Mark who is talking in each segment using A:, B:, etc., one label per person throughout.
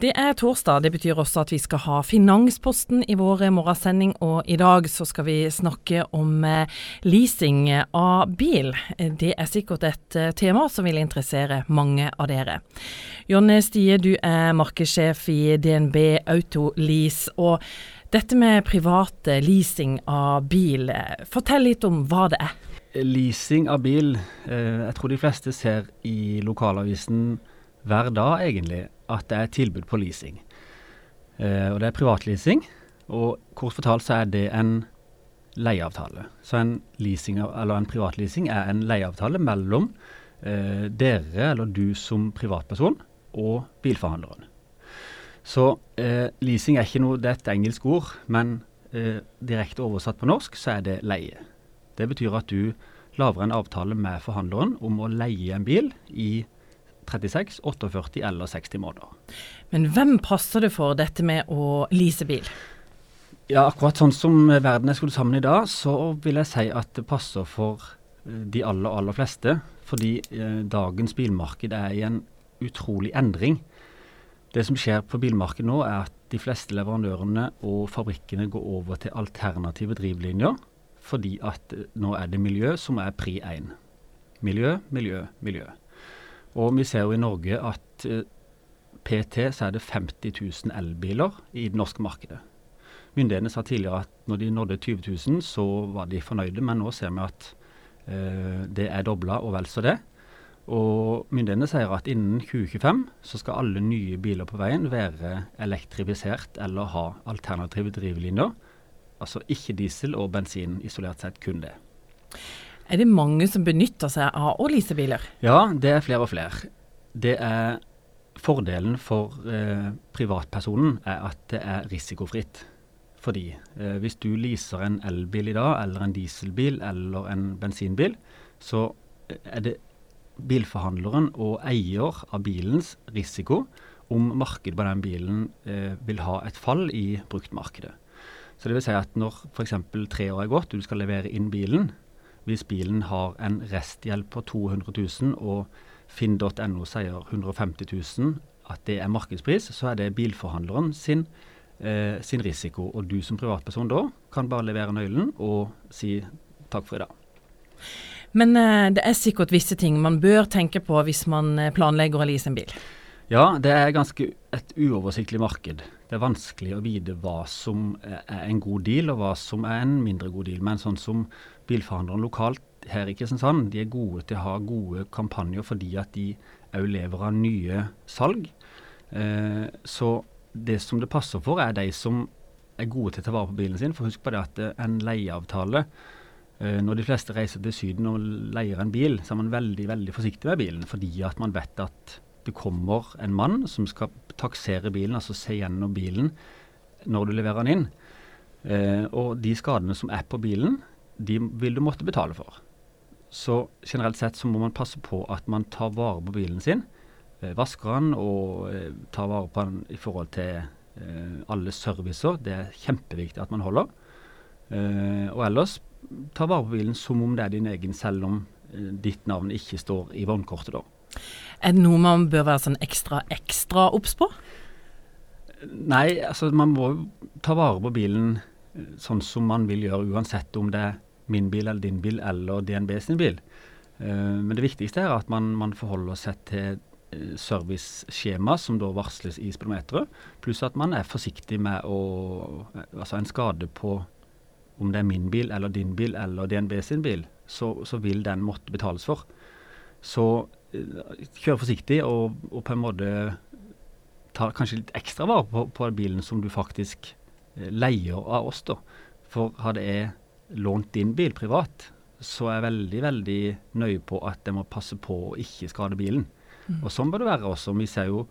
A: Det er torsdag. Det betyr også at vi skal ha Finansposten i vår morgensending. Og i dag så skal vi snakke om eh, leasing av bil. Det er sikkert et eh, tema som vil interessere mange av dere. Jonne Stie, du er markedssjef i DNB Autolease. Og dette med privat leasing av bil, eh, fortell litt om hva det er.
B: Leasing av bil, jeg tror de fleste ser i lokalavisen hver dag egentlig at det er tilbud på leasing. Eh, og det er privatleasing. Og kort fortalt så er det en leieavtale. Så en, leasing, eller en privatleasing er en leieavtale mellom eh, dere, eller du som privatperson, og bilforhandleren. Så eh, leasing er ikke noe, det er et engelsk ord, men eh, direkte oversatt på norsk så er det leie. Det betyr at du lager en avtale med forhandleren om å leie en bil i 36, 48 eller 60 måneder.
A: Men hvem passer det for dette med å lease bil?
B: Ja, akkurat sånn som verden er skrudd sammen i dag, så vil jeg si at det passer for eh, de aller, aller fleste. Fordi eh, dagens bilmarked er i en utrolig endring. Det som skjer på bilmarkedet nå, er at de fleste leverandørene og fabrikkene går over til alternative drivlinjer. Fordi at eh, nå er det miljø som er pri én. Miljø, miljø, miljø. Og vi ser jo i Norge at eh, PT så er det 50 000 elbiler i det norske markedet. Myndighetene sa tidligere at når de nådde 20 000, så var de fornøyde, men nå ser vi at eh, det er dobla og vel så det. Og myndighetene sier at innen 2025 så skal alle nye biler på veien være elektrifisert eller ha alternative drivlinjer. Altså ikke diesel og bensin isolert sett, kun det.
A: Er det mange som benytter seg av å lease biler?
B: Ja, det er flere og flere. Det er Fordelen for eh, privatpersonen er at det er risikofritt. Fordi eh, hvis du leaser en elbil i dag, eller en dieselbil eller en bensinbil, så er det bilforhandleren og eier av bilens risiko om markedet på den bilen eh, vil ha et fall i bruktmarkedet. Så det vil si at når f.eks. tre år er gått og du skal levere inn bilen, hvis bilen har en restgjeld på 200 000 og finn.no sier 150 000, at det er markedspris, så er det bilforhandleren sin, eh, sin risiko. Og du som privatperson da kan bare levere nøkkelen og si takk for i dag.
A: Men eh, det er sikkert visse ting man bør tenke på hvis man eh, planlegger å lease en bil?
B: Ja, det er ganske et uoversiktlig marked. Det er vanskelig å vite hva som er en god deal, og hva som er en mindre god deal. Men sånn som bilforhandlerne lokalt her i Kristiansand, de er gode til å ha gode kampanjer fordi at de òg lever av nye salg. Eh, så det som det passer for, er de som er gode til å ta vare på bilen sin. For husk på det at en leieavtale eh, Når de fleste reiser til Syden og leier en bil, så er man veldig veldig forsiktig med bilen. Fordi at man vet at det kommer en mann som skal taksere bilen, altså se gjennom bilen når du leverer den inn. Eh, og de skadene som er på bilen, de vil du måtte betale for. Så generelt sett så må man passe på at man tar vare på bilen sin. Eh, vasker den og eh, tar vare på den i forhold til eh, alle servicer. Det er kjempeviktig at man holder. Eh, og ellers ta vare på bilen som om det er din egen, selv om eh, ditt navn ikke står i vognkortet. da.
A: Er det noe man bør være sånn ekstra ekstra obs på?
B: Nei, altså man må ta vare på bilen eh, sånn som man vil gjøre, uansett om det er min bil eller din bil eller DNB sin bil. Uh, men det viktigste er at man, man forholder seg til uh, serviceskjema som da varsles i speedometeret, pluss at man er forsiktig med å Altså en skade på om det er min bil eller din bil eller DNB sin bil, så, så vil den måtte betales for. Så kjøre forsiktig og, og, på en måte ta kanskje litt ekstra vare på, på bilen som du faktisk eh, leier av oss. da. For hadde jeg lånt din bil privat, så er jeg veldig veldig nøye på at jeg må passe på å ikke skade bilen. Mm. Og sånn bør det være også. Vi ser jo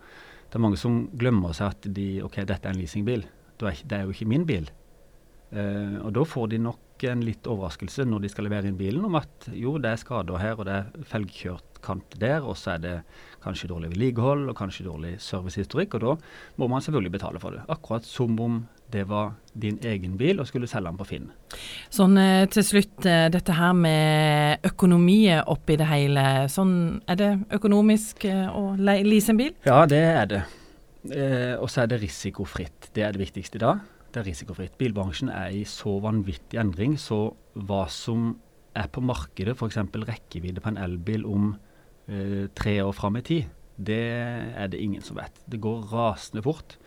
B: det er mange som glemmer seg at de, ok, dette er en leasingbil. Det er jo ikke min bil. Uh, og da får de nok en litt overraskelse når de skal levere inn bilen om at jo, det er skader her, og det er felgkjørt kant der, og så er det kanskje dårlig vedlikehold og kanskje dårlig servicehistorikk, og da må man selvfølgelig betale for det. Akkurat som om det var din egen bil og skulle selge den på Finn.
A: Sånn eh, til slutt, eh, dette her med økonomi oppi det hele. Sånn, er det økonomisk å lease en bil?
B: Ja, det er det. Eh, og så er det risikofritt. Det er det viktigste i dag. Det er risikofritt. Bilbransjen er i så vanvittig endring, så hva som er på markedet, f.eks. rekkevidde på en elbil om eh, tre år fram i tid, det er det ingen som vet. Det går rasende fort.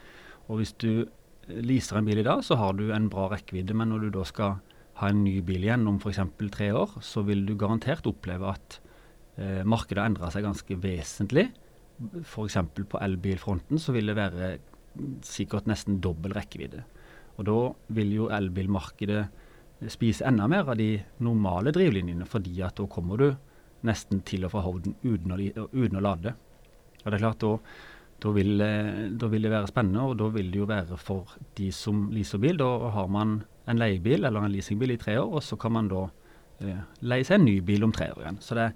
B: Og hvis du leaser en bil i dag, så har du en bra rekkevidde, men når du da skal ha en ny bil igjen om f.eks. tre år, så vil du garantert oppleve at eh, markedet har endra seg ganske vesentlig. F.eks. på elbilfronten så vil det være sikkert nesten dobbel rekkevidde. Og da vil jo elbilmarkedet spise enda mer av de normale drivlinjene, fordi at da kommer du nesten til og fra Hovden uten å, uten å lade. Og det er klart, da, da, vil, eh, da, vil, det være spennende, og da vil det jo være for de som leaser bil. Da har man en leiebil eller en leasingbil i tre år, og så kan man da eh, leie seg en ny bil om tre år igjen. Så det,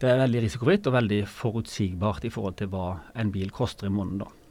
B: det er veldig risikofritt og veldig forutsigbart i forhold til hva en bil koster i måneden. da.